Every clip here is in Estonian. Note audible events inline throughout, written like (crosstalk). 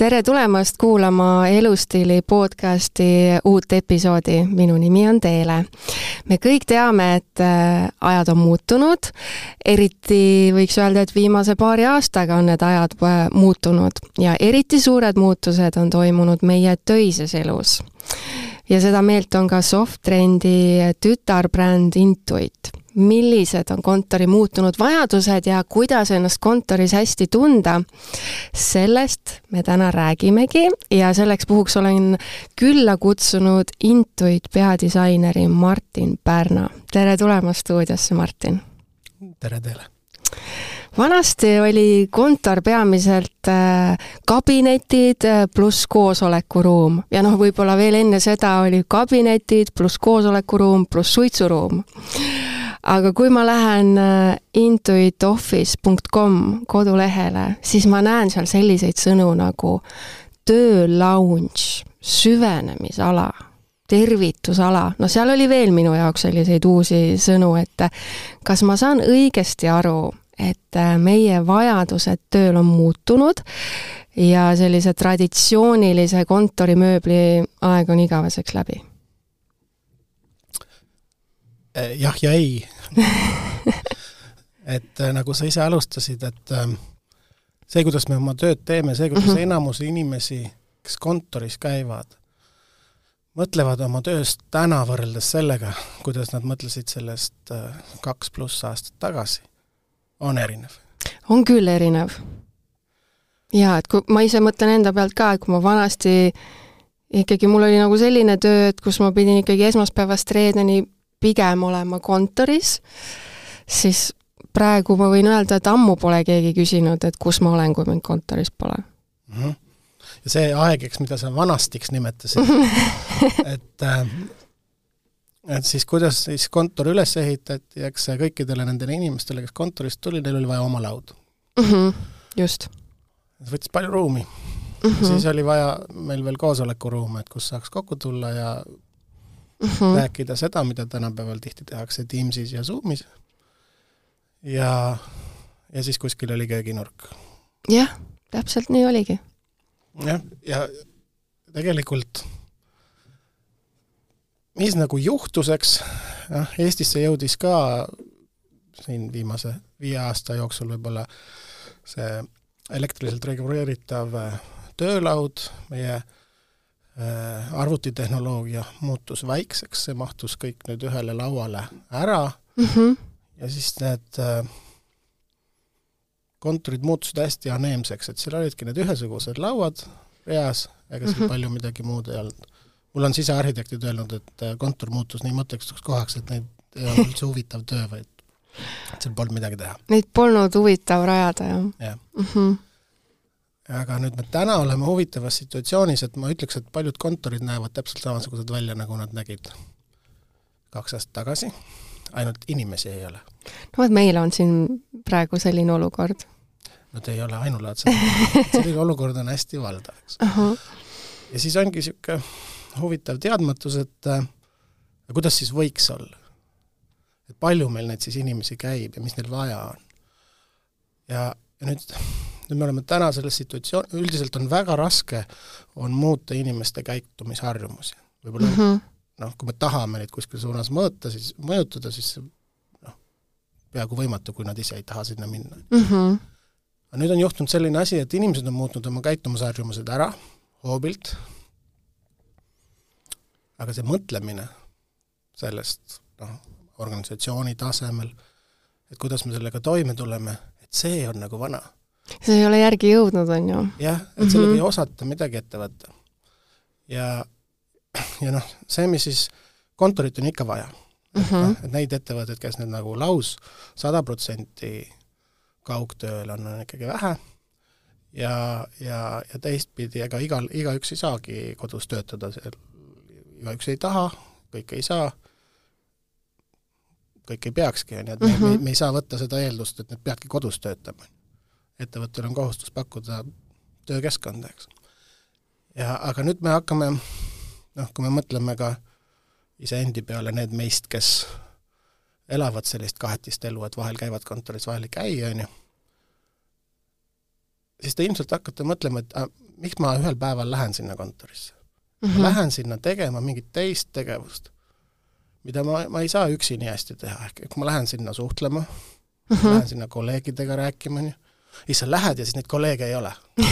tere tulemast kuulama Elustiili podcasti uut episoodi, minu nimi on Teele. me kõik teame, et äh, ajad on muutunud, eriti võiks öelda, et viimase paari aastaga on need ajad äh, muutunud ja eriti suured muutused on toimunud meie töises elus. ja seda meelt on ka Softtrendi tütarbränd Intuit millised on kontori muutunud vajadused ja kuidas ennast kontoris hästi tunda. sellest me täna räägimegi ja selleks puhuks olen külla kutsunud Intuit peadisaineri Martin Pärna. tere tulemast stuudiosse, Martin! tere teile! vanasti oli kontor peamiselt äh, kabinetid äh, pluss koosolekuruum ja noh, võib-olla veel enne seda oli kabinetid pluss koosolekuruum pluss suitsuruum aga kui ma lähen äh, intuitoffice.com kodulehele, siis ma näen seal selliseid sõnu nagu töö lounge, süvenemisala, tervitusala, no seal oli veel minu jaoks selliseid uusi sõnu, et kas ma saan õigesti aru, et äh, meie vajadused tööl on muutunud ja sellise traditsioonilise kontorimööbli aeg on igaveseks läbi jah ja ei (laughs) et eh, nagu sa ise alustasid, et eh, see, kuidas me oma tööd teeme, see, kuidas mm -hmm. enamus inimesi, kes kontoris käivad, mõtlevad oma tööst täna võrreldes sellega, kuidas nad mõtlesid sellest kaks pluss aastat tagasi, on erinev. on küll erinev. jaa, et kui ma ise mõtlen enda pealt ka, et kui ma vanasti ikkagi mul oli nagu selline töö, et kus ma pidin ikkagi esmaspäevast reedeni pigem olema kontoris, siis praegu ma võin öelda, et ammu pole keegi küsinud, et kus ma olen, kui mind kontoris pole mm. -hmm. ja see aeg, eks, mida sa vanastiks nimetasid (laughs) et äh, et siis kuidas siis kontor üles ehitati, eks kõikidele nendele inimestele, kes kontorist tuli, neil oli vaja oma lauda mm. -hmm. just. see võttis palju ruumi mm. -hmm. siis oli vaja meil veel koosolekuruume, et kus saaks kokku tulla ja mm -hmm. rääkida seda, mida tänapäeval tihti tehakse Teamsis ja Zoomis. ja, ja siis kuskil oli kööginurk. jah, täpselt nii oligi. jah, ja tegelikult mis nagu juhtus, eks, noh, Eestisse jõudis ka siin viimase viie aasta jooksul võib-olla see elektriliselt reguleeritav töölaud, meie Äh, arvutitehnoloogia muutus väikseks, see mahtus kõik nüüd ühele lauale ära mm -hmm. ja siis need äh, kontorid muutusid hästi aneemseks, et seal olidki need ühesugused lauad reas, ega seal mm -hmm. palju midagi muud ei olnud. mul on sisearhitektid öelnud, et äh, kontor muutus nii mõttekaks kohaks, et neid ei olnud üldse huvitav töö, vaid seal polnud midagi teha. Neid polnud huvitav rajada, jah? jah mm -hmm aga nüüd me täna oleme huvitavas situatsioonis, et ma ütleks, et paljud kontorid näevad täpselt samasugused välja, nagu nad nägid kaks aastat tagasi, ainult inimesi ei ole. no vot, meil on siin praegu selline olukord. no te ei ole ainulaadsed selline olukord on hästi valdav, eks uh. -huh. ja siis ongi niisugune huvitav teadmatus, et äh, kuidas siis võiks olla. et palju meil neid siis inimesi käib ja mis neil vaja on. ja, ja nüüd nüüd me oleme täna selles situatsioon, üldiselt on väga raske, on muuta inimeste käitumisharjumusi. võib-olla mm -hmm. noh, kui me tahame neid kuskil suunas mõõta, siis mõjutada, siis noh, peaaegu võimatu, kui nad ise ei taha sinna minna mm. -hmm. aga nüüd on juhtunud selline asi, et inimesed on muutnud oma käitumisharjumused ära hoobilt, aga see mõtlemine sellest noh, organisatsiooni tasemel, et kuidas me sellega toime tuleme, et see on nagu vana see ei ole järgi jõudnud, on ju? jah, et sellega mm -hmm. ei osata midagi ette võtta. ja, ja noh, see, mis siis, kontorit on ikka vaja mm. -hmm. et neid ettevõtteid, kes nüüd nagu laus sada protsenti kaugtööl on, on ikkagi vähe ja, ja, ja teistpidi, ega igal, igaüks ei saagi kodus töötada, igaüks ei taha, kõik ei saa, kõik ei peakski, on ju, et me, me, me ei saa võtta seda eeldust, et nad peavadki kodus töötama ettevõttel on kohustus pakkuda töökeskkonda, eks. ja aga nüüd me hakkame noh, kui me mõtleme ka iseendi peale, need meist, kes elavad sellist kahetist elu, et vahel käivad kontoris, vahel ei käi, on ju, siis te ilmselt hakkate mõtlema, et ah, miks ma ühel päeval lähen sinna kontorisse mm. -hmm. Lähen sinna tegema mingit teist tegevust, mida ma, ma ei saa üksi nii hästi teha, ehk kui ma lähen sinna suhtlema mm, -hmm. lähen sinna kolleegidega rääkima, on ju, siis sa lähed ja siis neid kolleege ei ole ja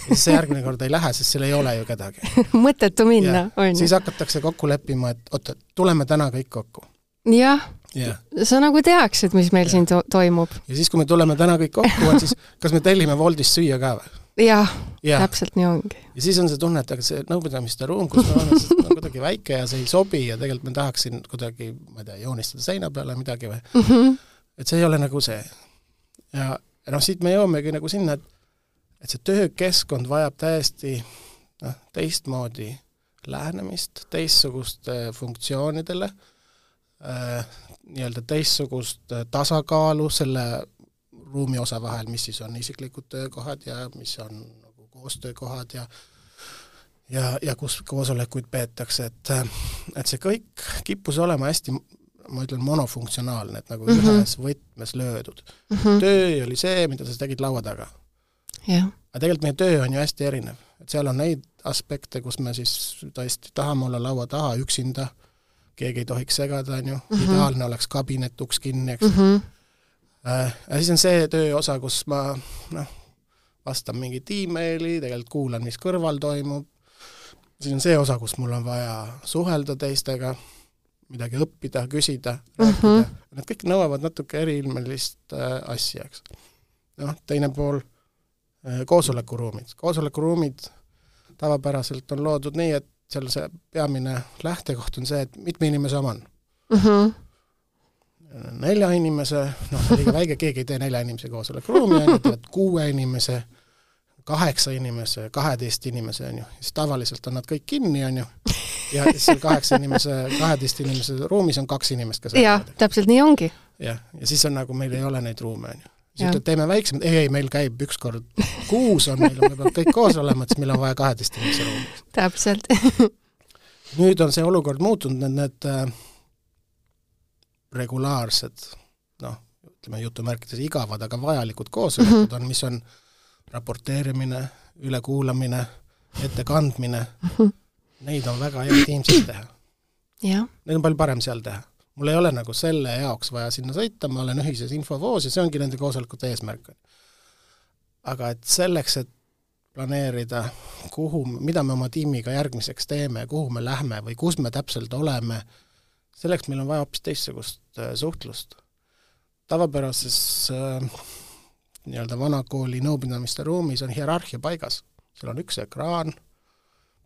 (laughs) siis sa järgmine kord ei lähe, sest seal ei ole ju kedagi (laughs) mõttetu minna, on ju. siis hakatakse kokku leppima, et oota, tuleme täna kõik kokku. jah yeah., sa nagu teaksid, mis meil yeah. siin to toimub. ja siis, kui me tuleme täna kõik kokku, et siis (laughs) kas me tellime Woldist süüa ka või? jah ja., täpselt nii ongi. ja siis on see tunne, et aga see nõupidamiste ruum, kus me oleme, on kuidagi väike ja see ei sobi ja tegelikult ma tahaksin kuidagi, ma ei tea, joonistada seina peale midagi või mm, -hmm. et see ei ole nagu see. ja, ja noh, siit me jõuamegi nagu sinna, et et see töökeskkond vajab täiesti noh, teistmoodi lähenemist, teistsugust funktsioonidele äh,, nii-öelda teistsugust tasakaalu selle ruumi osa vahel, mis siis on isiklikud töökohad ja mis on nagu koostöökohad ja ja, ja kus koosolekuid peetakse, et et see kõik kippus olema hästi ma ütlen monofunktsionaalne, et nagu mm -hmm. ühes võtmes löödud mm. -hmm. töö oli see, mida sa tegid laua taga. aga tegelikult meie töö on ju hästi erinev, et seal on neid aspekte, kus me siis tõesti tahame olla laua taha üksinda, keegi ei tohiks segada, on ju mm, -hmm. ideaalne oleks kabinet, uks kinni, eks mm. -hmm ja siis on see tööosa, kus ma noh, vastan mingit emaili, tegelikult kuulan, mis kõrval toimub, siis on see osa, kus mul on vaja suhelda teistega, midagi õppida, küsida uh, -huh. rääkida, need kõik nõuavad natuke eriilmelist äh, asja, eks. noh, teine pool äh,, koosolekuruumid. koosolekuruumid tavapäraselt on loodud nii, et seal see peamine lähtekoht on see, et mitme inimese oma on uh. Mhm. -huh nelja inimese, noh, liiga väike, keegi ei tee nelja inimese koosolekuruumi, ju, teevad kuue inimese, kaheksa inimese, kaheteist inimese, on ju, siis tavaliselt on nad kõik kinni, on ju, ja siis seal kaheksa inimese, kaheteist inimese ruumis on kaks inimest, kes jah, täpselt nii ongi. jah, ja siis on nagu, meil ei ole neid ruume, on ju. siis ütled, teeme väiksemad, ei, ei, meil käib üks kord kuus on meil, me peame kõik koos olema, siis meil on vaja kaheteist inimese ruumi. täpselt nüüd on see olukord muutunud, need, need äh, regulaarsed noh, ütleme jutumärkides igavad, aga vajalikud koosolekud mm -hmm. on, mis on raporteerimine, ülekuulamine, ettekandmine (laughs) neid on väga hea Teamsis teha. Neid on palju parem seal teha. mul ei ole nagu selle jaoks vaja sinna sõita, ma olen ühises infovoos ja see ongi nende koosolekute eesmärk. aga et selleks, et planeerida, kuhu, mida me oma tiimiga järgmiseks teeme, kuhu me lähme või kus me täpselt oleme, selleks meil on vaja hoopis teistsugust äh, suhtlust. tavapärases äh, nii-öelda vanakooli nõupidamiste ruumis on hierarhia paigas, seal on üks ekraan,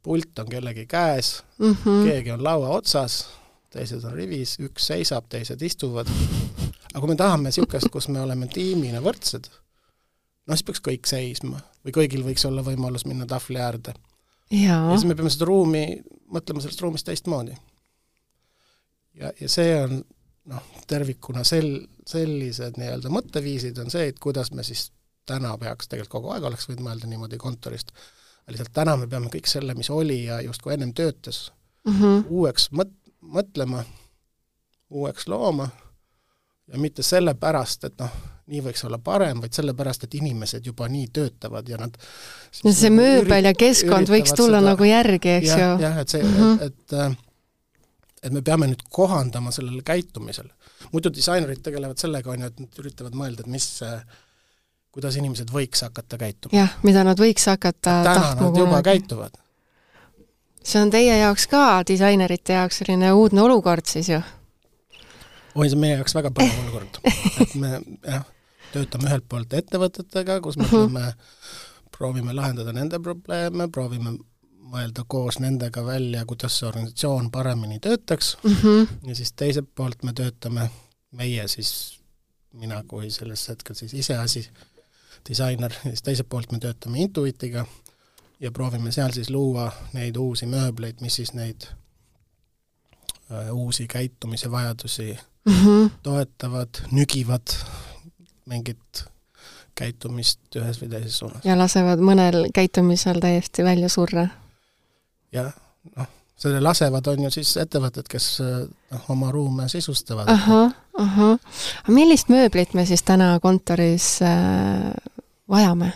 pult on kellegi käes mm, -hmm. keegi on laua otsas, teised on rivis, üks seisab, teised istuvad, aga kui me tahame niisugust, kus me oleme tiimina võrdsed, noh siis peaks kõik seisma või kõigil võiks olla võimalus minna tahvli äärde. ja siis me peame seda ruumi, mõtlema sellest ruumist teistmoodi ja, ja see on noh, tervikuna sel-, sellised nii-öelda mõtteviisid on see, et kuidas me siis täna peaks, tegelikult kogu aeg oleks võinud mõelda niimoodi kontorist, lihtsalt täna me peame kõik selle, mis oli ja justkui ennem töötas mm, -hmm. uueks mõt-, mõtlema, uueks looma ja mitte sellepärast, et noh, nii võiks olla parem, vaid sellepärast, et inimesed juba nii töötavad ja nad no see mööbel ja keskkond võiks tulla seda, nagu järgi, eks ja, ju? jah, et see mm, -hmm. et, et äh, et me peame nüüd kohandama sellele käitumisele. muidu disainerid tegelevad sellega, on ju, et nad üritavad mõelda, et mis kuidas inimesed võiks hakata käituma. jah, mida nad võiks hakata täna nad juba kunagi. käituvad. see on teie jaoks ka, disainerite jaoks, selline uudne olukord siis ju? oi, see on meie jaoks väga põnev olukord. et me jah, töötame ühelt poolt ettevõtetega, kus me peame proovime lahendada nende probleeme, proovime mõelda koos nendega välja, kuidas see organisatsioon paremini töötaks mm -hmm. ja siis teiselt poolt me töötame, meie siis, mina kui selles hetkel siis iseasi disainer, siis teiselt poolt me töötame Intuitiga ja proovime seal siis luua neid uusi mööbleid, mis siis neid äh, uusi käitumise vajadusi mm -hmm. toetavad, nügivad mingit käitumist ühes või teises suunas. ja lasevad mõnel käitumisel täiesti välja surra ja noh, selle lasevad, on ju siis ettevõtted, kes noh, oma ruume sisustavad. ahah, ahah. millist mööblit me siis täna kontoris äh, vajame?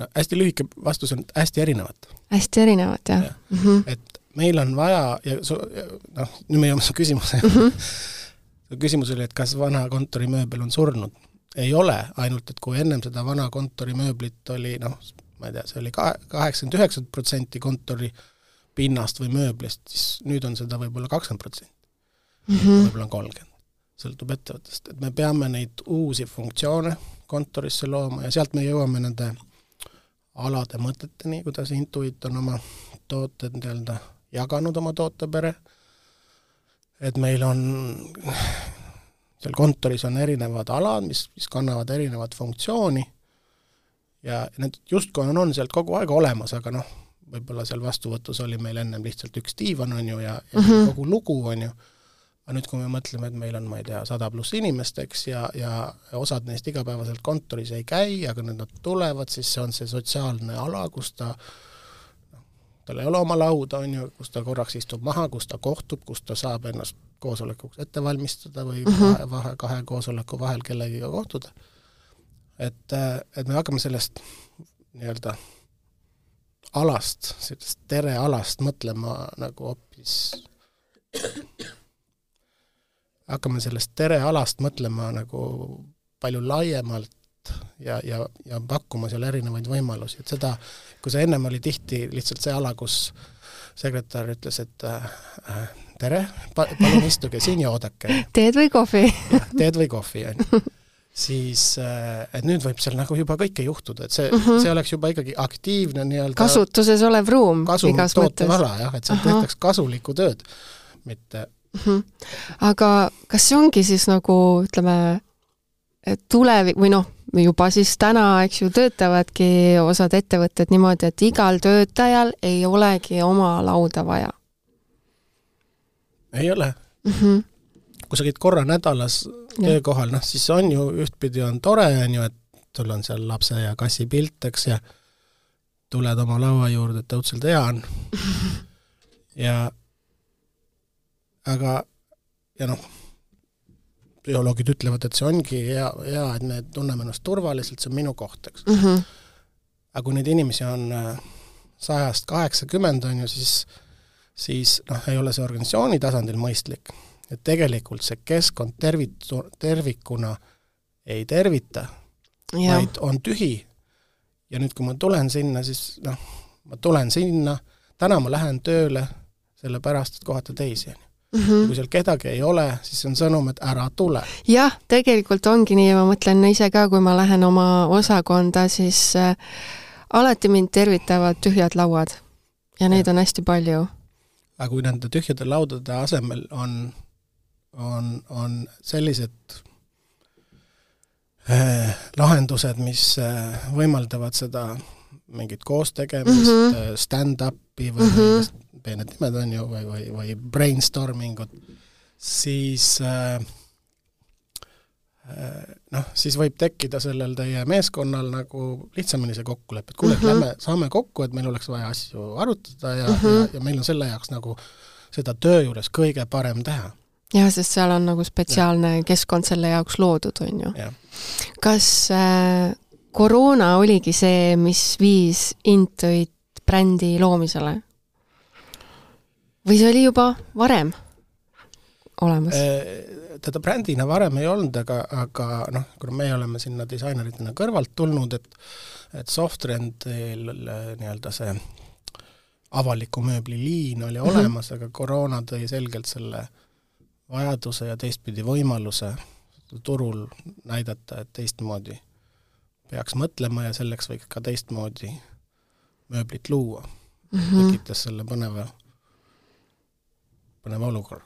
no hästi lühike vastus on hästi erinevat. hästi erinevat, jah ja. mm? -hmm. et meil on vaja ja su-, noh, nüüd me jõuame su küsimuse mm. -hmm. küsimus oli, et kas vana kontorimööbel on surnud. ei ole, ainult et kui ennem seda vana kontorimööblit oli noh, ma ei tea, see oli kahe, kaheksakümmend, üheksakümmend protsenti kontori pinnast või mööblist, siis nüüd on seda võib-olla kakskümmend protsenti. Mhm. võib-olla on kolmkümmend, sõltub ettevõttest, et me peame neid uusi funktsioone kontorisse looma ja sealt me jõuame nende alade mõteteni, kuidas Intuit on oma tooted nii-öelda jaganud, oma tootepere, et meil on, seal kontoris on erinevad alad, mis, mis kannavad erinevat funktsiooni ja need justkui on, on sealt kogu aeg olemas, aga noh, võib-olla seal vastuvõtus oli meil ennem lihtsalt üks diivan, on ju, ja, ja mm -hmm. kogu lugu, on ju, aga nüüd, kui me mõtleme, et meil on, ma ei tea, sada pluss inimest, eks, ja, ja osad neist igapäevaselt kontoris ei käi, aga nüüd nad tulevad, siis see on see sotsiaalne ala, kus ta noh, tal ei ole oma lauda, on ju, kus ta korraks istub maha, kus ta kohtub, kus ta saab ennast koosolekuks ette valmistada või mm -hmm. vahe, vahe, kahe koosoleku vahel kellegiga kohtuda et, et me hakkame sellest nii-öelda alast, sellest terealast mõtlema nagu hoopis, (coughs) hakkame sellest terealast mõtlema nagu palju laiemalt ja, ja, ja pakkuma seal erinevaid võimalusi, et seda, kui see ennem oli tihti lihtsalt see ala, kus sekretär ütles, et äh, tere, palun istuge siin ja oodake. teed või kohvi? teed või kohvi, on ju (laughs) siis äh, et nüüd võib seal nagu juba kõike juhtuda, et see mm, -hmm. see oleks juba ikkagi aktiivne nii-öelda kasutuses olev ruum kasu tootev ala jah, et seal tehtaks kasulikku tööd, mitte mm. -hmm. aga kas see ongi siis nagu ütleme, tulevik või noh, juba siis täna, eks ju, töötavadki osad ettevõtted niimoodi, et igal töötajal ei olegi oma lauda vaja? ei ole mm. -hmm kui sa käid korra nädalas töökohal, noh siis on ju, ühtpidi on tore, on ju, et sul on seal lapse ja kassi pilt, eks, ja tuled oma laua juurde, et õudselt hea on. (laughs) ja aga, ja noh, psühholoogid ütlevad, et see ongi hea, hea, et me tunneme ennast turvaliselt, see on minu koht, eks mm. -hmm. aga kui neid inimesi on äh, sajast kaheksakümmend, on ju, siis siis noh, ei ole see organisatsiooni tasandil mõistlik et tegelikult see keskkond tervitu-, tervikuna ei tervita, vaid on tühi. ja nüüd, kui ma tulen sinna, siis noh, ma tulen sinna, täna ma lähen tööle sellepärast, et kohata teisi, on ju. Mhm. kui seal kedagi ei ole, siis on sõnum, et ära tule. jah, tegelikult ongi nii ja ma mõtlen ise ka, kui ma lähen oma osakonda, siis äh, alati mind tervitavad tühjad lauad. ja neid ja. on hästi palju. aga kui nende tühjade laudade asemel on on, on sellised äh, lahendused, mis äh, võimaldavad seda mingit koostegemist mm -hmm., stand-up'i või mm -hmm. peened nimed on ju, või, või, või brainstorming ut, siis äh, noh, siis võib tekkida sellel teie meeskonnal nagu lihtsamini see kokkulepe, et kuule, mm -hmm. lähme, saame kokku, et meil oleks vaja asju arutada ja mm, -hmm. ja, ja meil on selle jaoks nagu seda töö juures kõige parem teha jah, sest seal on nagu spetsiaalne ja. keskkond selle jaoks loodud, on ju. kas äh, koroona oligi see, mis viis Intuit brändi loomisele? või see oli juba varem olemas? Äh, teda brändina varem ei olnud, aga, aga noh, kuna meie oleme sinna disaineritena kõrvalt tulnud, et et Softrendil äh, nii-öelda see avaliku mööbli liin oli mm -hmm. olemas, aga koroona tõi selgelt selle äh, vajaduse ja teistpidi võimaluse turul näidata, et teistmoodi peaks mõtlema ja selleks võiks ka teistmoodi mööblit luua mm. -hmm. tekitas selle põneva, põneva olukorra.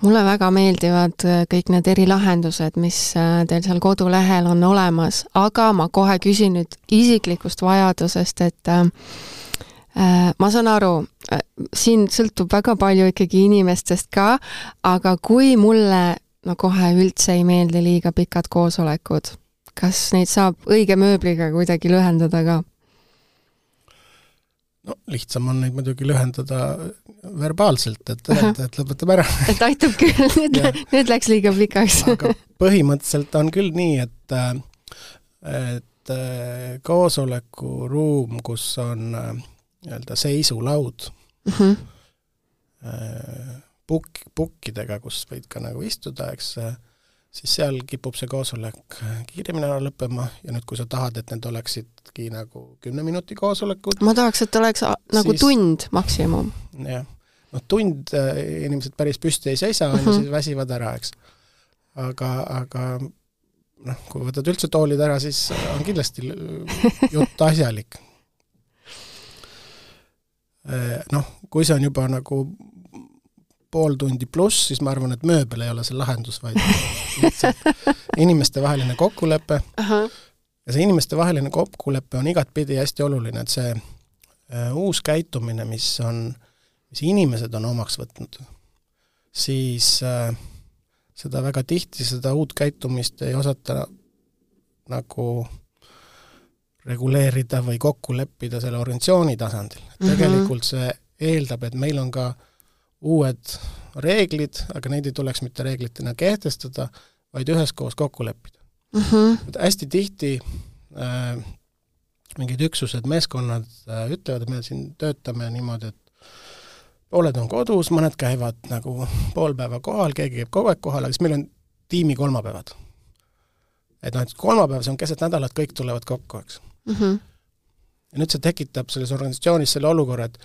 mulle väga meeldivad äh, kõik need erilahendused, mis äh, teil seal kodulehel on olemas, aga ma kohe küsin nüüd isiklikust vajadusest, et äh, Äh, ma saan aru, äh, siin sõltub väga palju ikkagi inimestest ka, aga kui mulle no kohe üldse ei meeldi liiga pikad koosolekud, kas neid saab õige mööbliga kuidagi lühendada ka? no lihtsam on neid muidugi lühendada verbaalselt, et öelda, et lõpetame ära. (laughs) et aitab küll, (laughs) nüüd, (laughs) nüüd läks liiga pikaks aga põhimõtteliselt on küll nii, et et koosolekuruum, kus on nii-öelda seisulaud mm, -hmm. pukk, pukkidega, kus võid ka nagu istuda, eks, siis seal kipub see koosolek kiiremini ära lõppema ja nüüd, kui sa tahad, et need oleksidki nagu kümne minuti koosolekud ma tahaks, et oleks nagu siis, tund maksimum. jah, noh tund äh, inimesed päris püsti ei seisa, on ju, mhm. siis väsivad ära, eks. aga, aga noh, kui võtad üldse toolid ära, siis on kindlasti jutt asjalik. Äh, noh, kui see on juba nagu pool tundi pluss, siis ma arvan, et mööbel ei ole see lahendus, vaid (laughs) lihtsalt inimestevaheline kokkulepe uh. -huh. ja see inimestevaheline kokkulepe on igatpidi hästi oluline, et see äh, uus käitumine, mis on, mis inimesed on omaks võtnud, siis äh, seda väga tihti, seda uut käitumist ei osata nagu reguleerida või kokku leppida selle organisatsiooni tasandil. Mhm. tegelikult see eeldab, et meil on ka uued reeglid, aga neid ei tuleks mitte reeglitena kehtestada, vaid üheskoos kokku leppida mm. -hmm. hästi tihti äh, mingid üksused, meeskonnad äh, ütlevad, et me siin töötame niimoodi, et pooled on kodus, mõned käivad nagu pool päeva kohal, keegi käib kogu aeg kohal, aga siis meil on tiimi kolmapäevad. et noh, et kolmapäev, see on keset nädalat, kõik tulevad kokku, eks mm. -hmm. ja nüüd see tekitab selles organisatsioonis selle olukorra, et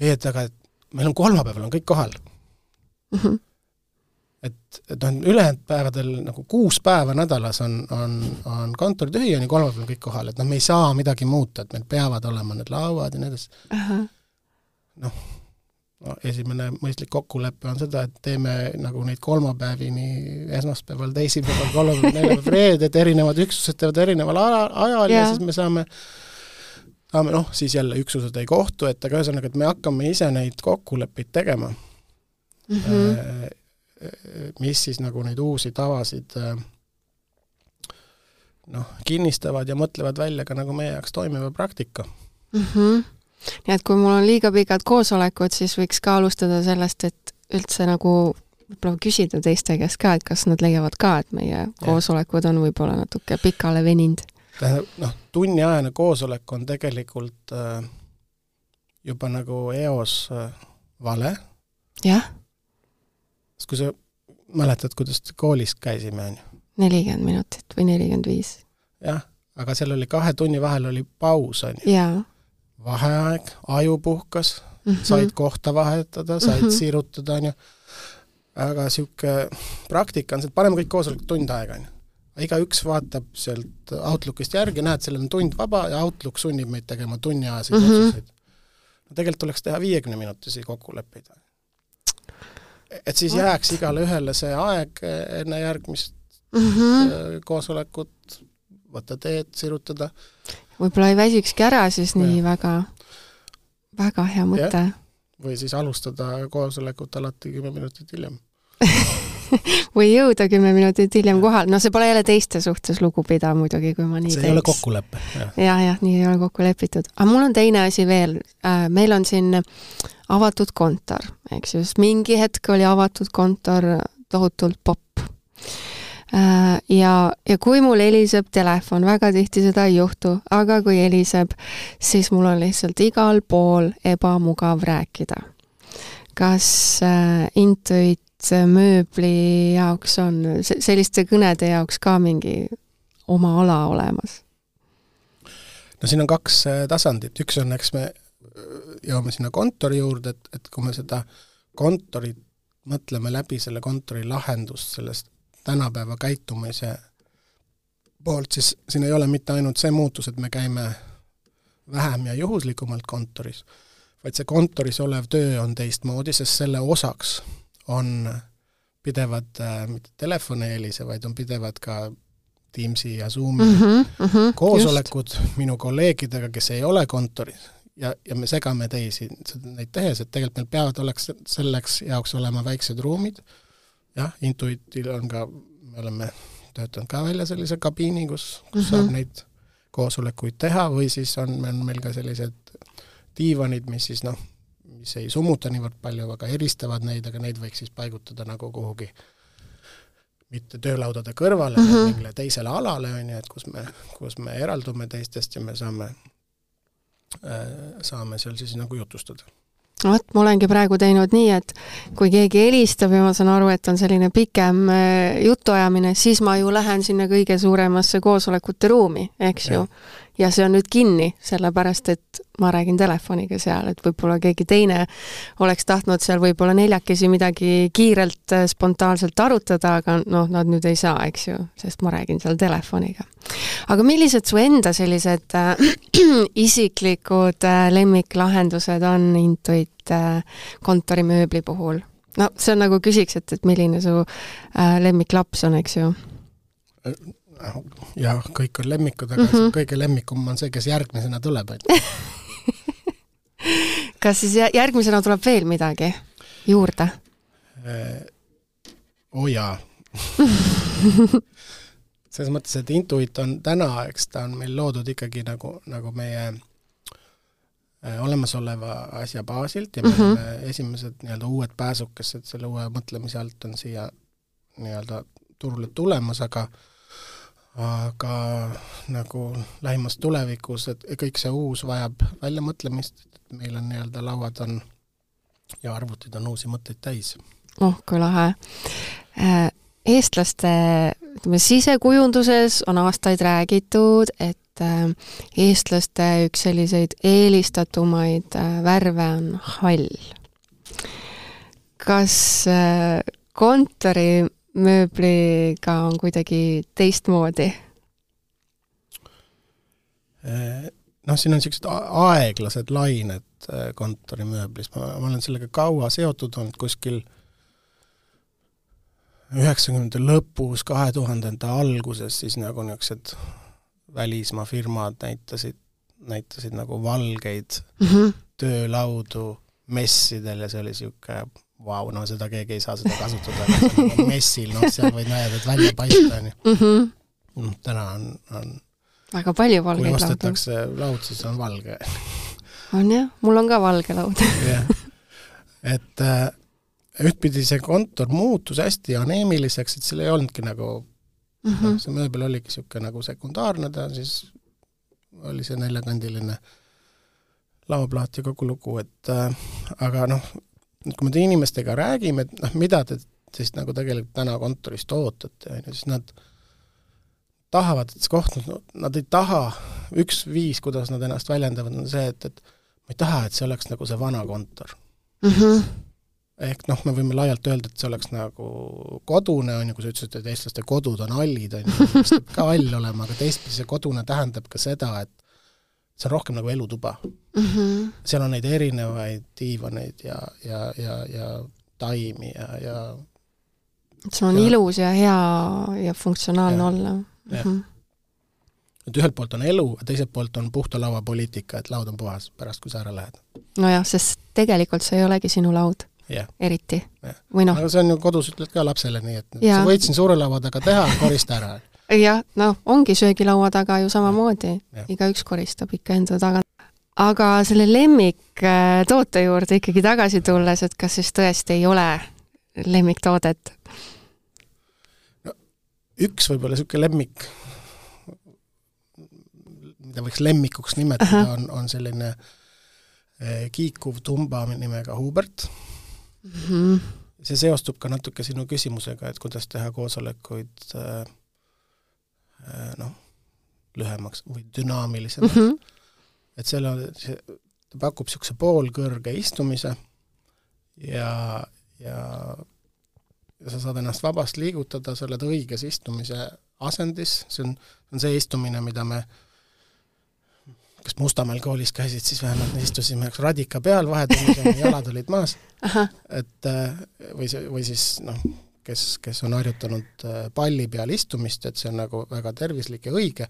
ei, et aga et meil on kolmapäeval on kõik kohal mm. -hmm. et, et noh, ülejäänud päevadel nagu kuus päeva nädalas on, on, on kontor tühi ja nii kolmapäeval on kõik kohal, et noh, me ei saa midagi muuta, et meil peavad olema need lauad ja nii edasi noh, no esimene mõistlik kokkulepe on seda, et teeme nagu neid kolmapäevi nii esmaspäeval, teisipäeval, kolmapäeval, neljapäeval, reeded, erinevad üksused teevad erineval ajal ja, ja siis me saame saame noh, siis jälle üksused ei kohtu, et aga ühesõnaga, et me hakkame ise neid kokkuleppeid tegema mm. -hmm. mis siis nagu neid uusi tavasid äh, noh, kinnistavad ja mõtlevad välja ka nagu meie jaoks toimiva praktika mm. -hmm. Nii et kui mul on liiga pikad koosolekud, siis võiks ka alustada sellest, et üldse nagu võib-olla küsida teiste käest ka, et kas nad leiavad ka, et meie koosolekud on võib-olla natuke pikale veninud tähendab, noh, tunniajane koosolek on tegelikult äh, juba nagu eos äh, vale. jah. sest kui sa mäletad, kuidas koolis käisime, on ju? nelikümmend minutit või nelikümmend viis. jah, aga seal oli kahe tunni vahel oli paus, on ju? jaa. Vaheaeg, aju puhkas mm, -hmm. said kohta vahetada, said mm -hmm. sirutada, on ju, aga niisugune praktika on see, et paneme kõik koosolekud tund aega, on ju igaüks vaatab sealt Outlookist järgi, näed, seal on tund vaba ja Outlook sunnib meid tegema tunniajaseid mm -hmm. otsuseid. no tegelikult tuleks teha viiekümneminutisi kokkuleppeid. et siis jääks igale ühele see aeg enne järgmist mm -hmm. koosolekut, võtta teed, sirutada. Võib-olla ei väsikski ära siis nii ja. väga, väga hea mõte. või siis alustada koosolekut alati kümme minutit hiljem (laughs) või jõuda kümme minutit hiljem kohale, no see pole jälle teiste suhtes lugupidav muidugi, kui ma nii see teeks. ei ole kokkulepe ja.. jah, jah, nii ei ole kokku lepitud. aga mul on teine asi veel, äh, meil on siin avatud kontor, eks ju, sest mingi hetk oli avatud kontor tohutult popp ja, ja kui mul heliseb telefon, väga tihti seda ei juhtu, aga kui heliseb, siis mul on lihtsalt igal pool ebamugav rääkida. kas äh, Intuit mööbli jaoks on, selliste kõnede jaoks ka mingi oma ala olemas? no siin on kaks äh, tasandit, üks on, eks me äh, jõuame sinna kontori juurde, et, et kui me seda kontorit mõtleme läbi, selle kontori lahendust, sellest tänapäeva käitumise poolt, siis siin ei ole mitte ainult see muutus, et me käime vähem ja juhuslikumalt kontoris, vaid see kontoris olev töö on teistmoodi, sest selle osaks on pidevad äh, mitte telefoni helise, vaid on pidevad ka Teamsi ja Zoomi mm -hmm, mm -hmm, koosolekud just. minu kolleegidega, kes ei ole kontoris ja, ja me segame teisi neid tehes, et tegelikult meil peavad oleks selleks jaoks olema väiksed ruumid, jah, Intuitil on ka, me oleme töötanud ka välja sellise kabiini, kus, kus mm -hmm. saab neid koosolekuid teha või siis on, on meil ka sellised diivanid, mis siis noh, mis ei summuta niivõrd palju, aga eristavad neid, aga neid võiks siis paigutada nagu kuhugi mitte töölaudade kõrvale mm, -hmm. mingile teisele alale, on ju, et kus me, kus me eraldume teistest ja me saame äh,, saame seal siis nagu jutustada vot, ma olengi praegu teinud nii, et kui keegi helistab ja ma saan aru, et on selline pikem äh, jutuajamine, siis ma ju lähen sinna kõige suuremasse koosolekute ruumi, eks ju ja see on nüüd kinni, sellepärast et ma räägin telefoniga seal, et võib-olla keegi teine oleks tahtnud seal võib-olla neljakesi midagi kiirelt, äh, spontaanselt arutada, aga noh, nad nüüd ei saa, eks ju, sest ma räägin seal telefoniga. aga millised su enda sellised äh, (clears throat) isiklikud äh, lemmiklahendused on Intuit äh, kontorimööbli puhul? no see on nagu küsiks, et, et milline su äh, lemmiklaps on, eks ju äh, jah, kõik on lemmikud, aga mm -hmm. kõige lemmikum on see, kes järgmisena tuleb, on ju. (laughs) kas siis järgmisena tuleb veel midagi juurde? Äh, oo jaa (laughs) selles mõttes, et Intuit on täna, eks ta on meil loodud ikkagi nagu, nagu meie äh, olemasoleva asja baasilt ja me mm -hmm. oleme esimesed nii-öelda uued pääsukesed selle uue mõtlemise alt on siia nii-öelda turule tulemas, aga äh, aga nagu lähimas tulevikus, et kõik see uus vajab väljamõtlemist, et meil on nii-öelda lauad on ja arvutid on uusi mõtteid täis. oh, kui lahe. Äh, eestlaste, ütleme, sisekujunduses on aastaid räägitud, et äh, eestlaste üks selliseid eelistatumaid äh, värve on hall. kas kontori mööbliga on kuidagi teistmoodi? Noh, siin on niisugused aeglased lained äh, kontorimööblis, ma, ma olen sellega kaua seotud olnud, kuskil üheksakümnendate lõpus, kahe tuhandenda alguses siis nagu niisugused välismaa firmad näitasid, näitasid nagu valgeid mm -hmm. töölaudu messidel ja see oli niisugune vau, no seda keegi ei saa seda kasutada nagu (laughs) messil, noh, seal võid et välja paista, on ju. Mhm. Noh, täna on, on väga palju valgeid laudu. kui ostetakse laud, siis on valge. on jah, mul on ka valge laud jah, et äh, ühtpidi see kontor muutus hästi aneemiliseks, et seal ei olnudki nagu mm -hmm. see mööbel oligi niisugune nagu sekundaarne, ta siis oli see neljakandiline laoplaat ja kogu lugu, et äh, aga noh, et kui me inimestega räägime, et noh, mida te siis nagu tegelikult täna kontorist ootate, on ju, siis nad tahavad, et see koht, nad ei taha, üks viis, kuidas nad ennast väljendavad, on see, et, et ma ei taha, et see oleks nagu see vana kontor mm. -hmm. ehk noh, me võime laialt öelda, et see oleks nagu kodune, on ju, kui sa ütlesid, et eestlaste kodud on hallid, on ju, siis peab ka (laughs) hall olema, aga teistpidi see kodune tähendab ka seda, et see on rohkem nagu elutuba mm. -hmm. seal on neid erinevaid diivaneid ja, ja, ja, ja taimi ja, ja see on ja, ilus ja hea ja funktsionaalne ja, olla mm. -hmm. et ühelt poolt on elu, teiselt poolt on puhta laua poliitika, et laud on puhas pärast, kui sa ära lähed. nojah, sest tegelikult see ei olegi sinu laud yeah.. eriti. või noh. aga see on ju kodus, ütled ka lapsele nii, et ja. sa võid siin suure laua taga teha, korista ära jah, noh, ongi söögilaua taga ju samamoodi, igaüks koristab ikka enda tagant. aga selle lemmiktoote äh, juurde ikkagi tagasi tulles, et kas siis tõesti ei ole lemmiktoodet? no üks võib-olla niisugune lemmik, mida võiks lemmikuks nimetada, on, on selline eh, kiikuv tumba nimega Hubert mm. -hmm. see seostub ka natuke sinu küsimusega, et kuidas teha koosolekuid äh, Äh, noh, lühemaks või dünaamilisemaks mm. -hmm. et seal on, see, ta pakub niisuguse poolkõrge istumise ja, ja ja sa saad ennast vabast liigutada, sa oled õiges istumise asendis, see on, on see istumine, mida me kes Mustamäel koolis käisid, siis vähemalt me istusime üks radika peal vahetumisel, jalad olid maas, (laughs) et äh, või see, või siis noh, kes, kes on harjutanud äh, palli peal istumist, et see on nagu väga tervislik ja õige,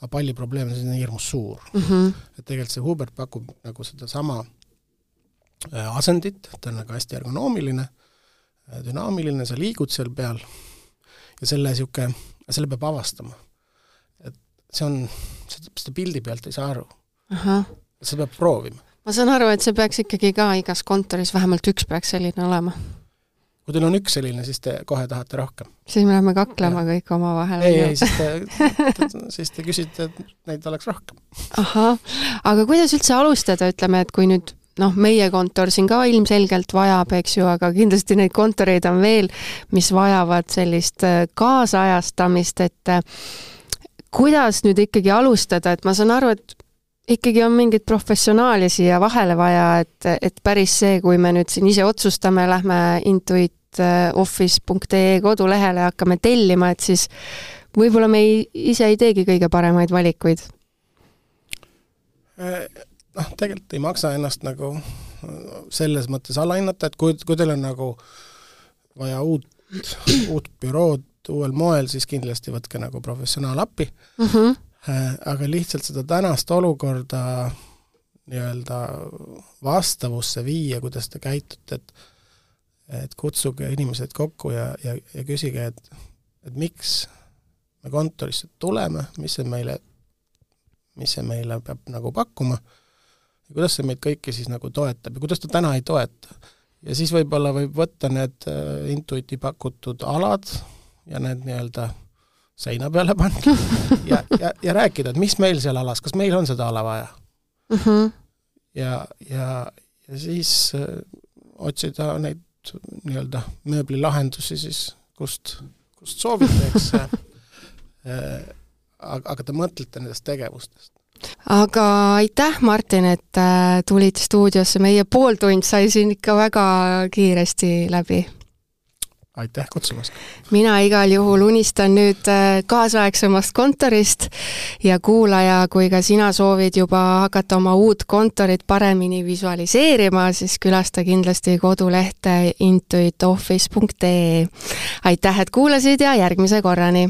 aga palli probleem on, hirmus suur mm. -hmm. et tegelikult see Hubert pakub nagu sedasama äh, asendit, ta on nagu hästi ergonoomiline, äh, dünaamiline, sa liigud seal peal ja selle niisugune, selle peab avastama. et see on, seda pildi pealt ei saa aru. seda peab proovima ma saan aru, et see peaks ikkagi ka igas kontoris vähemalt üks peaks selline olema kui teil on üks selline, siis te kohe tahate rohkem. siis me läheme kaklema ja. kõik omavahel. ei, ei, siis te, siis te küsite, et neid oleks rohkem. ahah, aga kuidas üldse alustada, ütleme, et kui nüüd noh, meie kontor siin ka ilmselgelt vajab, eks ju, aga kindlasti neid kontoreid on veel, mis vajavad sellist äh, kaasajastamist, et äh, kuidas nüüd ikkagi alustada, et ma saan aru, et ikkagi on mingeid professionaale siia vahele vaja, et, et päris see, kui me nüüd siin ise otsustame, lähme intuitoffice.ee kodulehele ja hakkame tellima, et siis võib-olla me ei, ise ei teegi kõige paremaid valikuid. Äh, noh, tegelikult ei maksa ennast nagu selles mõttes alahinnata, et kui, kui teil on nagu vaja uut, uut bürood uuel moel, siis kindlasti võtke nagu professionaal appi mm. -hmm Äh, aga lihtsalt seda tänast olukorda nii-öelda vastavusse viia, kuidas te käitute, et et kutsuge inimesed kokku ja, ja, ja küsige, et, et miks me kontorisse tuleme, mis see meile, mis see meile peab nagu pakkuma ja kuidas see meid kõiki siis nagu toetab ja kuidas ta täna ei toeta. ja siis võib-olla võib võtta need äh, Intuiti pakutud alad ja need nii-öelda seina peale panna (laughs) ja, ja, ja rääkida, et mis meil seal alas, kas meil on seda ala vaja. Mhm. -huh. ja, ja, ja siis äh, otsida neid nii-öelda mööblilahendusi siis, kust, kust soovite, eks (laughs) äh, aga, aga te mõtlete nendest tegevustest aga aitäh, Martin, et äh, tulid stuudiosse, meie pooltund sai siin ikka väga kiiresti läbi aitäh kutsumast! mina igal juhul unistan nüüd äh, kaasaegsemast kontorist ja kuulaja, kui ka sina soovid juba hakata oma uut kontorit paremini visualiseerima, siis külasta kindlasti kodulehte intuitoffice.ee. aitäh, et kuulasid ja järgmise korrani!